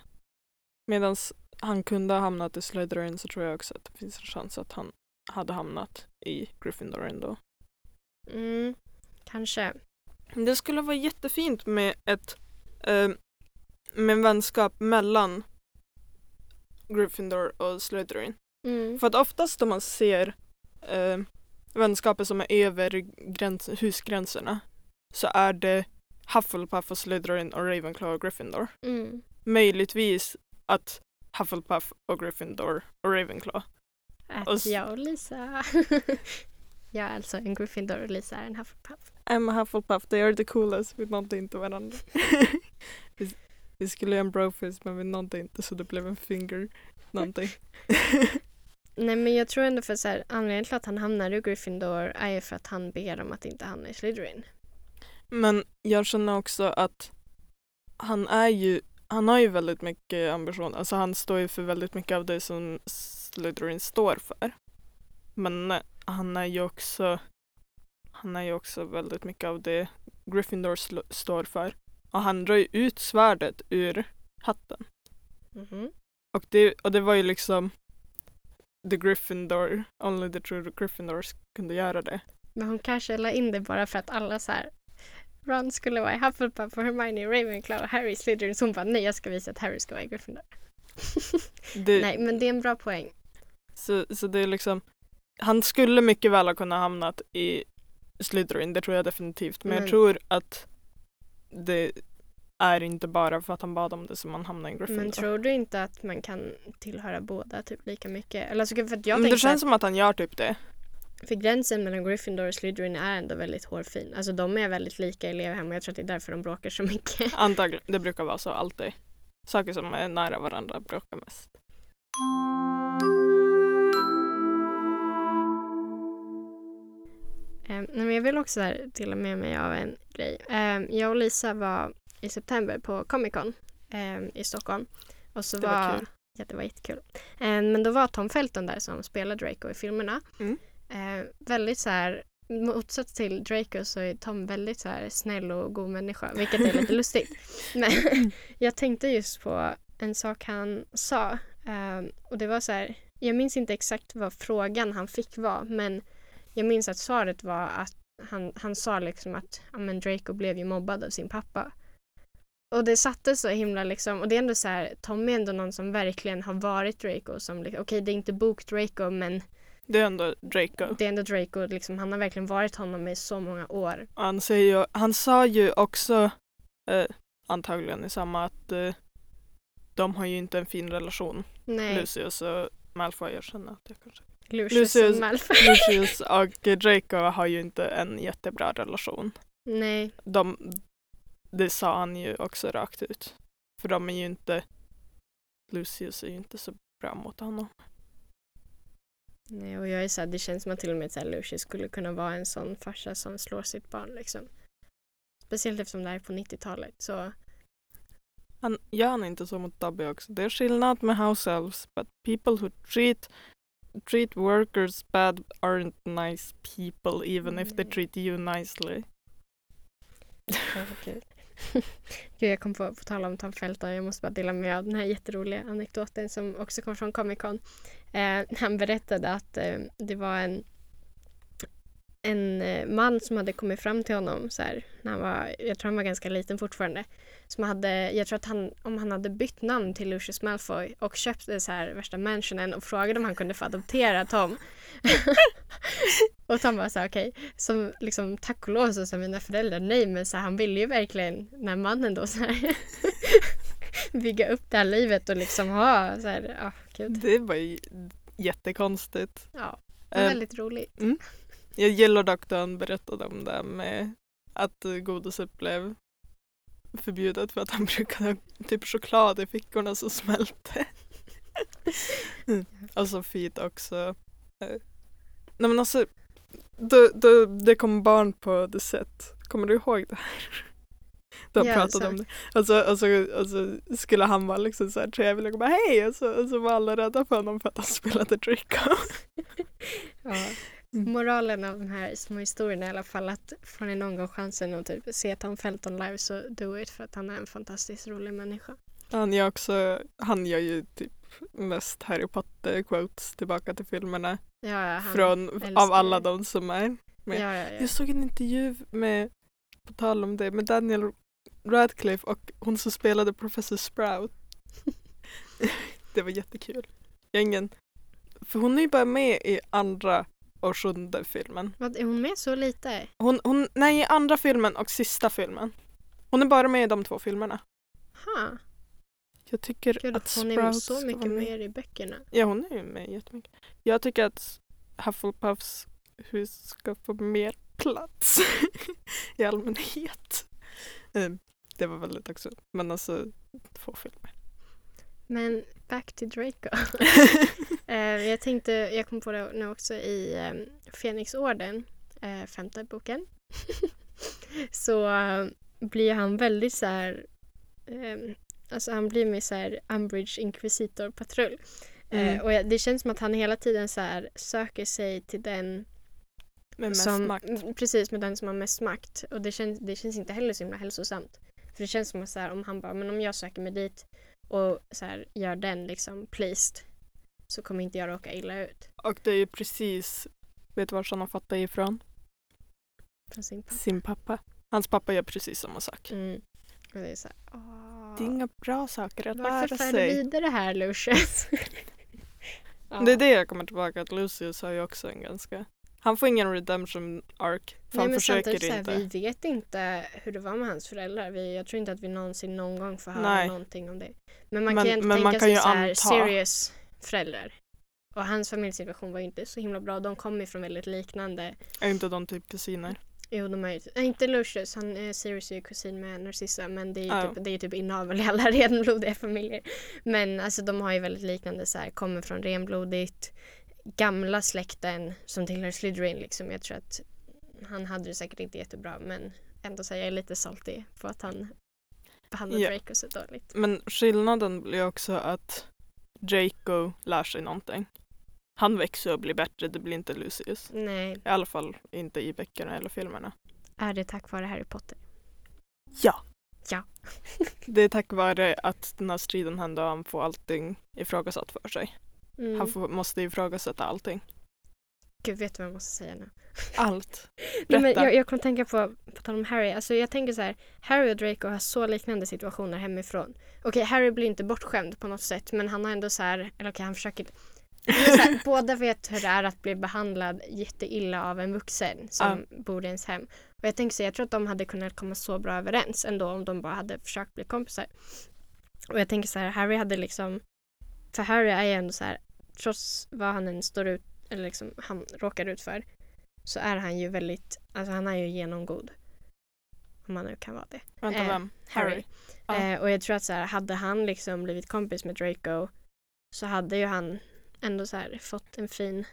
medan han kunde ha hamnat i Slytherin så tror jag också att det finns en chans att han hade hamnat i Gryffindor ändå. Mm, kanske. Det skulle vara jättefint med ett eh, med en vänskap mellan Gryffindor och Slytherin. Mm. För att oftast om man ser eh, vänskaper som är över gräns, husgränserna så är det Hufflepuff och Slytherin och Ravenclaw och Gryffindor. Mm. Möjligtvis att Hufflepuff och Gryffindor och Ravenclaw. Att Och jag och Lisa. (laughs) jag är alltså en Gryffindor och Lisa är en Hufflepuff. I'm a Hufflepuff, they are the coolest. Vi nådde inte varandra. (laughs) vi, skulle göra en brofist men vi nådde inte så det blev en finger någonting. (laughs) Nej men jag tror ändå för så här, anledningen till att han hamnar i Gryffindor är ju för att han ber om att inte hamna i Slytherin. Men jag känner också att han är ju, han har ju väldigt mycket ambition. Alltså han står ju för väldigt mycket av det som Slytherin står för. Men eh, han är ju också, han är ju också väldigt mycket av det Gryffindor står för. Och han drar ju ut svärdet ur hatten. Mhm. Och det, och det var ju liksom the Gryffindor, only the true Gryffindors kunde göra det. Men hon kanske la in det bara för att alla så här Ron skulle vara i Hufflepuff och Hermione i Ravenclaw och Harry Slytherin. Så hon bara nej jag ska visa att Harry ska vara i Gryffindor. (laughs) det nej men det är en bra poäng. Så, så det är liksom, han skulle mycket väl ha kunnat hamnat i Slytherin, det tror jag definitivt. Men Men- jag tror att det är inte bara för att han bad om det som han hamnar i Gryffindor. Men tror du inte att man kan tillhöra båda typ lika mycket? Eller alltså, för att jag Men det känns som att han gör typ det. För gränsen mellan Gryffindor och Slytherin är ändå väldigt hårfin. Alltså de är väldigt lika elevhem och jag tror att det är därför de bråkar så mycket. Antagligen, det brukar vara så alltid. Saker som är nära varandra bråkar mest. Vill också här dela med mig av en grej. Ehm, jag och Lisa var i september på Comic Con ehm, i Stockholm. Och så Det var kul. Ja, det var jättekul. Ehm, men då var Tom Felton där som spelar Draco i filmerna. Mm. Väldigt så här motsats till Draco så är Tom väldigt så här snäll och god människa, vilket är lite (laughs) lustigt. Men (laughs) jag tänkte just på en sak han sa. Och det var så här, jag minns inte exakt vad frågan han fick var, men jag minns att svaret var att han, han sa liksom att ja, men Draco blev ju mobbad av sin pappa. Och det satte så himla liksom, och det är ändå så här, Tommy är ändå någon som verkligen har varit Draco som, liksom- okej det är inte bok Draco men Det är ändå Draco. det är ändå Draco, liksom, han har verkligen varit honom i så många år. Han, säger ju, han sa ju också, eh, antagligen i samma, att eh, de har ju inte en fin relation. Nej, Lucius och Malfoy, jag känner att jag kanske Lucius, Lucius- och Malfoy. (laughs) Lucius och Draco har ju inte en jättebra relation. Nej, De, det sa han ju också rakt ut. För de är ju inte, Lucius är ju inte så bra mot honom. nej och jag är så här, det känns som att till och med så här, Lucius skulle kunna vara en sån farsa som slår sitt barn liksom. Speciellt eftersom det här är på 90-talet så Han gör han inte så mot Dobby också. Det är skillnad med house elves, but people who treat treat workers bad aren't nice people even if they treat you nicely. Ja, Gud. (laughs) Gud, jag kom på, på tala om Tom Felton, jag måste bara dela med mig av den här jätteroliga anekdoten som också kom från Comic Con. Eh, han berättade att eh, det var en en eh, man som hade kommit fram till honom så här, när han var, jag tror han var ganska liten fortfarande. Som hade, jag tror att han, om han hade bytt namn till Lucius Malfoy och köpt det så här värsta mansionen och frågade om han kunde få adoptera Tom. (laughs) och Tom var så här, okej, okay. som liksom tack och lov så sa mina föräldrar nej men så här, han ville ju verkligen, den här mannen då så här (laughs) bygga upp det här livet och liksom ha så här, ja oh, gud. Det var ju jättekonstigt. Ja, um, väldigt roligt. Mm. Jag gillar dock då han berättade om det med att godiset blev förbjudet för att han (laughs) brukade ha typ choklad i fickorna som smälte. Och så fint också. Nej men alltså, då, då, det kom barn på The Set. Kommer du ihåg det här? (laughs) De ja, pratade om det. Alltså, alltså, alltså skulle han vara liksom så här trevlig och bara hej och så, och så var alla rädda för honom för att han (laughs) spelade Draco. ja. Mm. Moralen av de här små historierna är i alla fall att får ni någon gång chansen att typ se Tom Felton live så do it för att han är en fantastiskt rolig människa. Han gör också, han gör ju typ mest Harry Potter quotes tillbaka till filmerna. Ja, ja, från, av alla de som är med. Ja, ja, Jag såg en intervju med, på tal om det, med Daniel Radcliffe och hon som spelade Professor Sprout. (laughs) det var jättekul. Jag ingen, för hon är ju bara med i andra och sjunde filmen. Vad, är hon med så lite? Hon, hon, nej, i andra filmen och sista filmen. Hon är bara med i de två filmerna. Ha. Jag tycker Gud, att Hon Sprout är så mycket mer i böckerna. Ja, hon är ju med jättemycket. Jag tycker att Hufflepuffs hus ska få mer plats (laughs) i allmänhet. Um, det var väldigt också, men alltså två filmer. Men back to Draco. (laughs) eh, jag tänkte, jag kom på det nu också i eh, Fenixorden, eh, femte boken. (laughs) så blir han väldigt så här, eh, alltså han blir med så här Umbridge Inquisitor patrull. Eh, mm. och det känns som att han hela tiden så här söker sig till den med mest som, makt. Precis, med den som har mest makt. Och det känns, det känns inte heller så himla hälsosamt. För det känns som att så här, om han bara, men om jag söker mig dit och så här, gör den liksom pleased så kommer inte jag råka illa ut. Och det är ju precis, vet du var fått det ifrån? Från sin pappa. Sin pappa. Hans pappa gör precis samma sak. Mm. Och det är så här, åh. Det är inga bra saker att lära sig. Varför för vidare här Lucius? (laughs) (laughs) ja. Det är det jag kommer tillbaka till. Lucius har ju också en ganska han får ingen redemption arc. För Nej, han försöker inte. Här, vi vet inte hur det var med hans föräldrar. Vi, jag tror inte att vi någonsin någon gång får höra Nej. någonting om det. Men man men, kan ju ändå tänka sig så här, serious föräldrar. Och hans familjesituation var ju inte så himla bra. De kom ifrån väldigt liknande. Är inte de typ kusiner? Jo, de är ju, inte Lucius, han är Sirius är kusin med Narcissa men det är ju oh. typ, det är typ inavel i alla (laughs) renblodiga familjer. Men alltså de har ju väldigt liknande så här, kommer från renblodigt gamla släkten som tillhör Slytherin liksom. Jag tror att han hade det säkert inte jättebra men ändå så jag lite saltig på att han behandlar ja. Draco så dåligt. Men skillnaden blir också att Draco lär sig någonting. Han växer och blir bättre, det blir inte Lucius. Nej. I alla fall inte i böckerna eller filmerna. Är det tack vare Harry Potter? Ja. Ja. (laughs) det är tack vare att den här striden händer och han får allting ifrågasatt för sig. Mm. Han får, måste ifrågasätta allting. Gud, vet du vad jag måste säga nu? Allt. (laughs) Nej, men jag, jag kommer tänka på, på tal om Harry, alltså jag tänker så här, Harry och Draco har så liknande situationer hemifrån. Okej, Harry blir inte bortskämd på något sätt men han har ändå så här, eller okej han försöker här, (laughs) båda vet hur det är att bli behandlad jätteilla av en vuxen som ja. bor i ens hem. Och jag tänker så jag tror att de hade kunnat komma så bra överens ändå om de bara hade försökt bli kompisar. Och jag tänker så här, Harry hade liksom för Harry är ju ändå så här, trots vad han än står ut, eller liksom han råkar ut för, så är han ju väldigt, alltså han är ju genomgod. Om man nu kan vara det. Vänta, eh, vem? Harry? Harry. Eh, och jag tror att så här, hade han liksom blivit kompis med Draco så hade ju han ändå så här fått en fin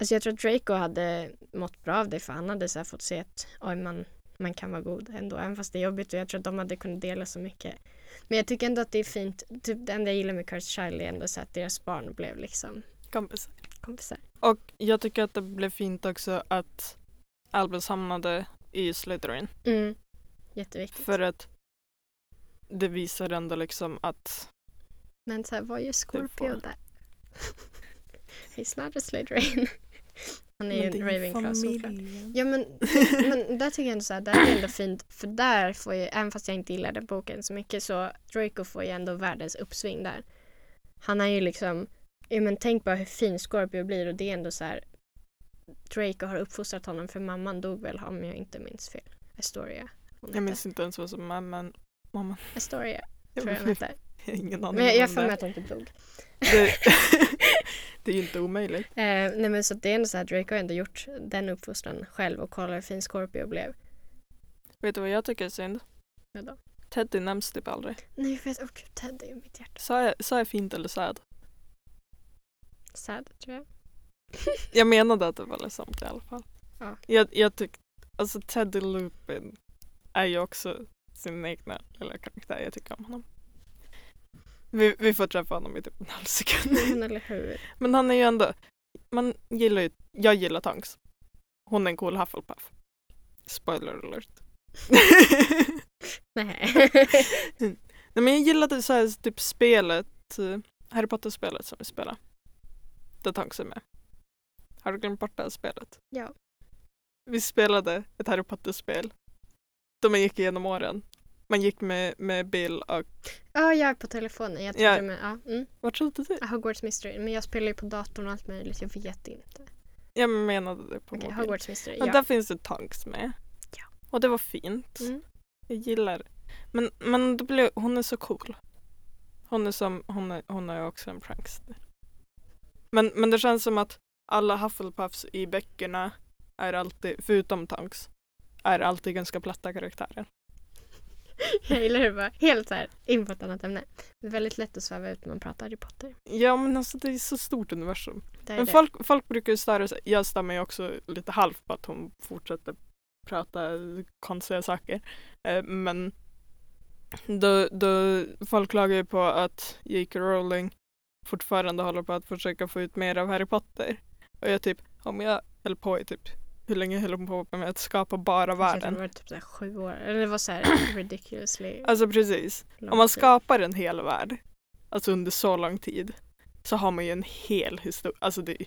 Alltså jag tror att Draco hade mått bra av det för han hade så fått se att oj, man, man kan vara god ändå även fast det är jobbigt och jag tror att de hade kunnat dela så mycket men jag tycker ändå att det är fint. Typ det enda jag gillar med Curse Child är ändå så att deras barn blev liksom kompisar. kompisar. Och jag tycker att det blev fint också att Albus hamnade i Slytherin. Mm. Jätteviktigt. För att det visar ändå liksom att Men så här, vad gör Scorpio där? (laughs) He's not a Slytherin. Han är ju en det Ravenclaw såklart. Ja men, (laughs) men där tycker jag ändå så här, där är ändå fint för där får ju, även fast jag inte gillar den boken så mycket så Draco får ju ändå världens uppsving där. Han är ju liksom, ja men tänk bara hur fin Scorpio blir och det är ändå så här Draco har uppfostrat honom för mamman dog väl om jag inte minns fel. Astoria. Jag minns inte ens vad som mamman... mamman. Astoria tror jag hon hette. (laughs) ingen aning Men jag, får med att hon inte dog. det. (laughs) (laughs) det är ju inte omöjligt. Eh, nej men så det är ändå så här, Draco har ändå gjort den uppfostran själv och kolla hur fin Scorpio blev. Vet du vad jag tycker är synd? Vadå? Teddy nämns typ aldrig. Nej jag vet, åh gud Ted är i mitt hjärta. Sa jag, sa jag fint eller sad? Sad tror jag. Jag menade att det var ledsamt i alla fall. Ja. Jag, jag tyckte, alltså Teddy Lupin är ju också sin egna lilla karaktär. Jag tycker om honom. Vi, vi får träffa honom i typ en halv sekund. (laughs) Men eller hur. Men han är ju ändå, man gillar ju, jag gillar Tonks. Hon är en cool Hufflepuff. Spoiler alert. Nej. (laughs) Nej men jag gillade så här, typ spelet, eh, Harry Potter-spelet som vi spelar. Där Tonks är med. Har du glömt bort det här spelet? Ja. Vi spelade ett Harry Potter-spel. Då man gick igenom åren. Man gick med, med Bill och, Ja, jag är på telefonen. Jag Ja. med, ja. Mm. vad trodde du? Hogwarts Mystery. Men jag spelar ju på datorn och allt möjligt. Jag vet inte. Jag menade det på Okej, mobil. Hogwarts Mystery. Ja. Där finns det Tonks med. Ja. Och det var fint. Mm. Jag gillar Men, men det blev, hon är så cool. Hon är som, hon är, hon är också en prankster. Men, men det känns som att alla Hufflepuffs i böckerna är alltid, förutom Tonks, är alltid ganska platta karaktärer. (laughs) Jag gillar det bara. Helt så här in på ett annat ämne. Det är väldigt lätt att sväva ut när man pratar Harry Potter. Ja men alltså det är så stort universum. Det är Men det. folk, folk brukar ju störa sig, jag stör mig också lite halvt på att hon fortsätter prata konstiga saker. Eh, men då, då folk klagar ju på att J.K. Rowling fortfarande håller på att försöka få ut mer av Harry Potter. Och jag typ, om jag höll på i typ, hur länge höll hon på med att skapa bara världen? Det var typ så sju år. Eller det var så här (clears throat) ridiculously Alltså precis, om man skapar en hel värld, alltså under så lång tid, så har man ju en hel historia, alltså det är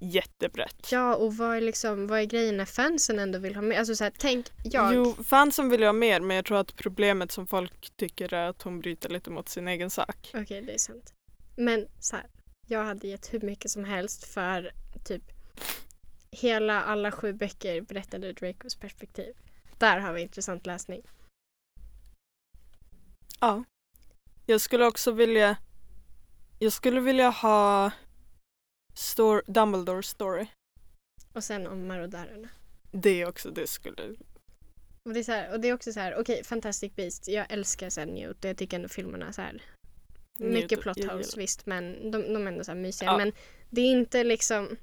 jättebrett. Ja, och vad är, liksom, vad är grejen när fansen ändå vill ha med? Alltså så här, tänk jag. Jo, fansen vill ju ha mer men jag tror att problemet som folk tycker är att hon bryter lite mot sin egen sak. Okej, det är sant. Men så här, jag hade gett hur mycket som helst för typ hela alla sju böcker berättade ur Dracos perspektiv. Där har vi intressant läsning. Ja. Jag skulle också vilja Jag skulle vilja ha Stor Dumbledore story. Och sen om marodörerna. Det också, det skulle Och det är, så här, och det är också så här, okej, Fantastic Beast. Jag älskar här Newt. Jag tycker ändå filmerna är så här. Mycket plot holes visst men de, de är ändå så här mysiga. Ja. Men det är inte liksom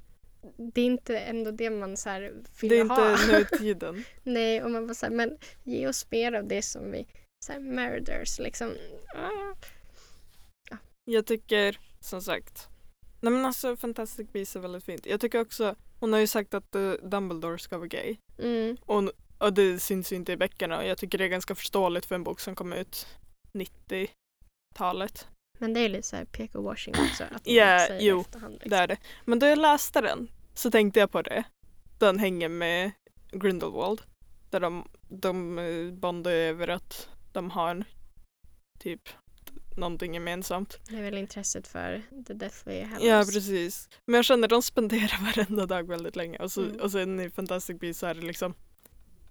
det är inte ändå det man så här vill Det är ha. inte nutiden. (laughs) Nej, och man bara såhär, men ge oss mer av det som vi, såhär murders liksom. Ah. Jag tycker som sagt Nej men alltså Fantastic Beasts är väldigt fint. Jag tycker också Hon har ju sagt att uh, Dumbledore ska vara gay. Mm. Och, och det syns ju inte i böckerna och jag tycker det är ganska förståeligt för en bok som kom ut 90-talet. Men det är lite såhär PK-washing också. Att Ja, säger jo, efterhand, liksom. Det är det. Men då jag läste den så tänkte jag på det. Den hänger med Grindelwald. Där de, de eh, bondar över att de har typ någonting gemensamt. Det är väl intresset för The Deathly Hallows. Ja precis. Men jag känner de spenderar (laughs) varenda dag väldigt länge och, så, Mm. och sen i Fantastic Beasts är det liksom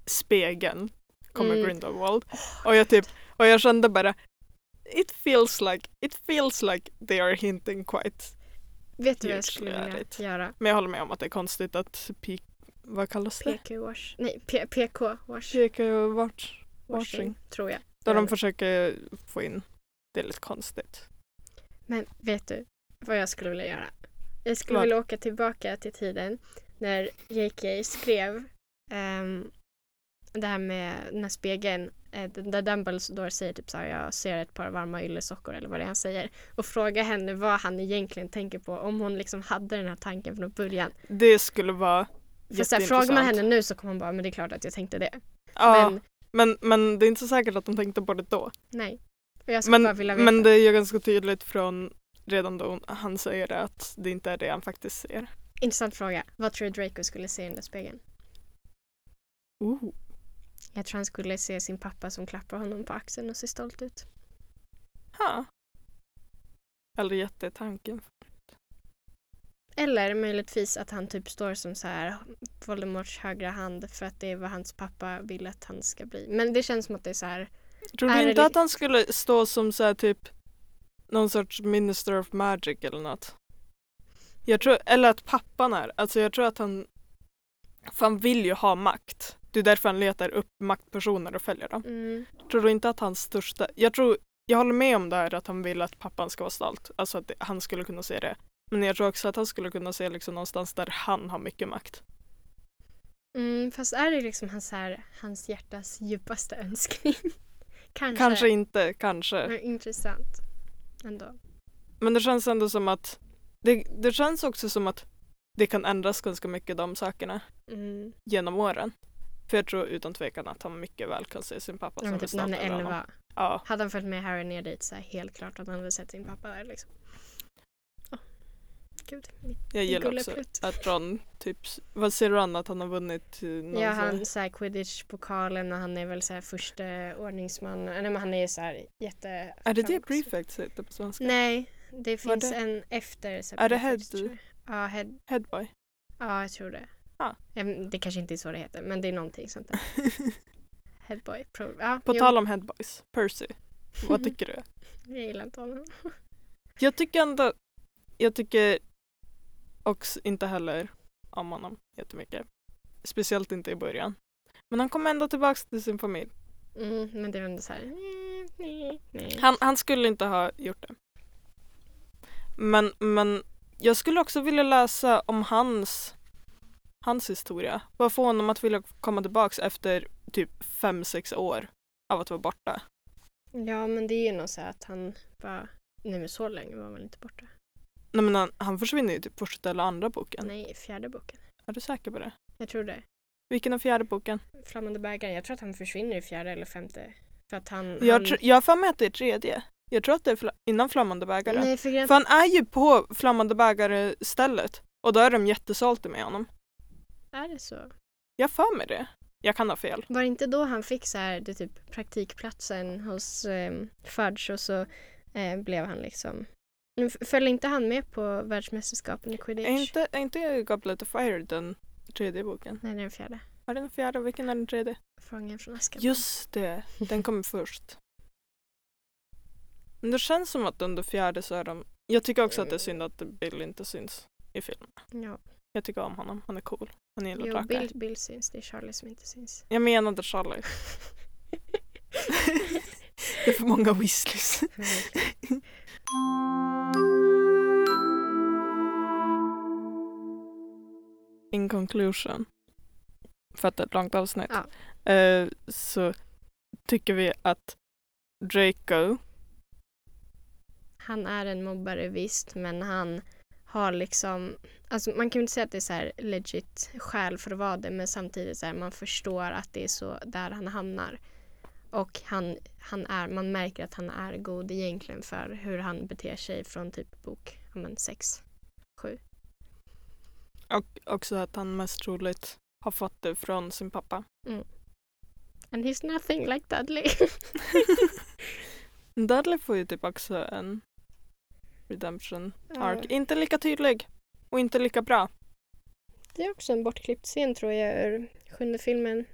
spegeln kommer Mm. Grindelwald. Och jag typ, och jag kände bara It feels like, it feels like they are hinting quite. Vet du vad jag skulle vilja göra? Men jag håller med om att det är konstigt att pik, vad kallas det? PK-wash. Nej, PK-wash. PK watch. Washing, tror jag. Där de försöker få in, det är lite konstigt. Men vet du vad jag skulle vilja göra? Jag skulle vilja åka tillbaka till tiden när J.K. skrev ehm, det här med den här spegeln eh, där Dumbledore säger typ såhär jag ser ett par varma yllesockor eller vad det är han säger och fråga henne vad han egentligen tänker på om hon liksom hade den här tanken från början. Det skulle vara För så här, frågar man henne nu så kommer hon bara men det är klart att jag tänkte det. Ja, Men men, men det är inte så säkert att de tänkte på det då. nej. Och jag skulle bara Men, vilja veta. men det är ju ganska tydligt från redan då han säger det att det inte är det han faktiskt ser. Intressant fråga. Vad tror du Draco skulle se i den där spegeln? Oh. Jag tror han skulle se sin pappa som klappar honom på axeln och ser stolt ut. Ha. Aldrig gett det tanken. Eller möjligtvis att han typ står som så här Voldemorts högra hand för att det är vad hans pappa vill att han ska bli. Men det känns som att det är så här. Tror du det inte li- att han skulle stå som så här typ någon sorts minister of magic eller något? Jag tror, eller att pappan är, alltså jag tror att han för han vill ju ha makt. Det är därför han letar upp maktpersoner och följer dem. Mm, Tror du inte att hans största, jag tror, jag håller med om det här att han vill att pappan ska vara stolt. Alltså att det, han skulle kunna se det. Men jag tror också att han skulle kunna se liksom någonstans där han har mycket makt. mm, fast är det liksom hans, här, hans hjärtas djupaste önskning? (laughs) Kanske. Kanske inte, kanske. Men intressant. Ändå. Men det känns ändå som att det, det känns också som att det kan ändras ganska mycket de sakerna Mm. genom åren. För jag tror utan tvekan att han mycket väl kan se sin pappa Ja, som typ när han är över honom. 11. Ja. Hade han följt med Harry ner dit så är helt klart att han hade sett sin pappa där liksom. Gud, mitt Jag gillar också gulleplutt. att Ron typ, vad ser Ron att han har vunnit eh, någon Ja, han så här quidditch-pokalen och han är väl så här första ordningsman. Nej, men han är ju så här jätte... Är det det prefect heter på svenska? Nej, det finns det- en efter. så Är det head? Ja, head. Headboy. Ja, jag tror det. Ja. Det kanske inte är så det heter, men det är någonting sånt där. (laughs) Headboy. Pro. Ja, på jo, tal om headboys, Percy. Vad (laughs) tycker du? Jag gillar inte honom. (laughs) Jag tycker ändå, jag tycker också inte heller om honom jättemycket. Speciellt inte i början. Men han kommer ändå tillbaks till sin familj. Mm, men det är ändå så här... nej, nej, nej. Han, han skulle inte ha gjort det. Men, men jag skulle också vilja läsa om hans, hans historia. Vad får honom att vilja komma tillbaks efter typ fem sex år av att vara borta? Ja, men det är ju nog så att han bara... Nej, men så länge var han väl inte borta? Nej men han, han försvinner ju typ första eller andra boken. Nej, fjärde boken. Är du säker på det? Jag tror det. Vilken är fjärde boken? Flammande bägaren. Jag tror att han försvinner i fjärde eller femte. För att han... Jag, han... tr- jag har för mig att det är tredje. Jag tror att det är fla- innan Flammande bägare. Nej, för grejen... För han är ju på Flammande bägare stället och då är de jättesalta med honom. Är det så? Jag för mig det. Jag kan ha fel. Var det inte då han fick så här, det typ praktikplatsen hos eh, Fudge och så eh, blev han liksom... Följde inte han med på världsmästerskapen i quidditch? Är inte, är inte Goblet of Fire den tredje boken? Nej, det är den fjärde. Är det den fjärde? Vilken är den tredje? Fången från Azkaban. Just det, den kommer (laughs) först. Men det känns som att under fjärde så är de... Jag tycker också att det är synd att Bill inte syns i filmen. Ja. Jag tycker om honom, han är cool. Han gillar Jo, drakar. Bill, Bill syns. Det är Charlie som inte syns. Jag menade Charlie. (laughs) det är för många Weasleys. (laughs) In conclusion, för att det är ett långt avsnitt, Ja. eh, så tycker vi att Draco, Han är en mobbare visst, men han har liksom... Alltså man kan ju inte säga att det är så här legit skäl för att vara det, men samtidigt så här, man förstår att det är så där han hamnar. Och han, han är, man märker att han är god egentligen för hur han beter sig från typ bok 6, 7. och också att han mest troligt har fått det från sin pappa. And he's nothing like Dudley. (laughs) Dudley får ju typ också en redemption arc. Inte lika tydlig och inte lika bra. Det är också en bortklippt scen tror jag ur sjunde filmen.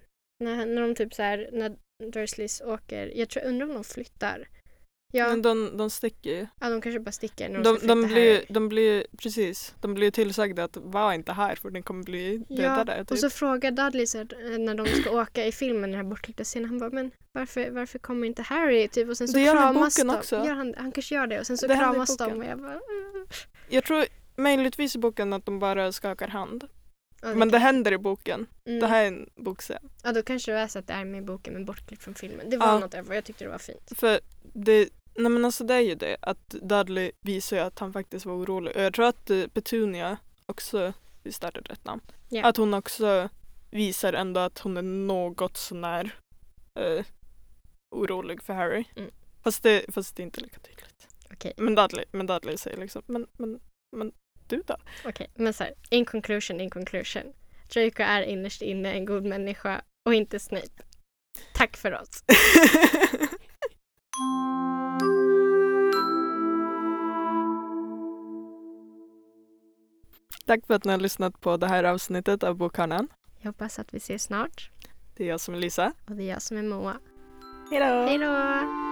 När, han- när de typ så här, när Dursleys åker. Jag tror, undrar om de flyttar. Ja, Men de, de sticker ju. ja de kanske bara sticker när de, De, ska de, blir, Harry. de blir, precis, de blir tillsagda att var inte här för ni kommer bli dödade. Ja, typ. och så frågar Dudley så här, eh, när de ska åka i filmen, den här bortklippta scenen, han bara men varför, varför kommer inte Harry? Typ, och sen så Det gör han i boken de. också. Gör han, han kanske gör det och sen så Det kramas de och jag bara... Jag tror möjligtvis i boken att de bara skakar hand. Ja, Men det händer i boken. mm. Det här är en bokscen. Ja, då kanske det är så att det är med i boken men bortklippt från filmen. Det var Ja. något jag, jag tyckte det var fint. För det, nej men alltså det är ju det att Dudley visar ju att han faktiskt var orolig. Och jag tror att eh, Petunia också, visst är det rätt namn? Ja. Att hon också visar ändå att hon är något sånär eh, orolig för Harry. Mm. Fast, det, fast det är inte lika tydligt. Okej. Men Dudley, men Dudley säger liksom, men, men, men rätt ut. Okej, men så här, in conclusion, in conclusion. Draco är innerst inne en god människa och inte Snape. Tack för oss. (laughs) Tack för att ni har lyssnat på det här avsnittet av Bokhörnan. Jag hoppas att vi ses snart. Det är jag som är Lisa. Och det är jag som är Moa. Hej då!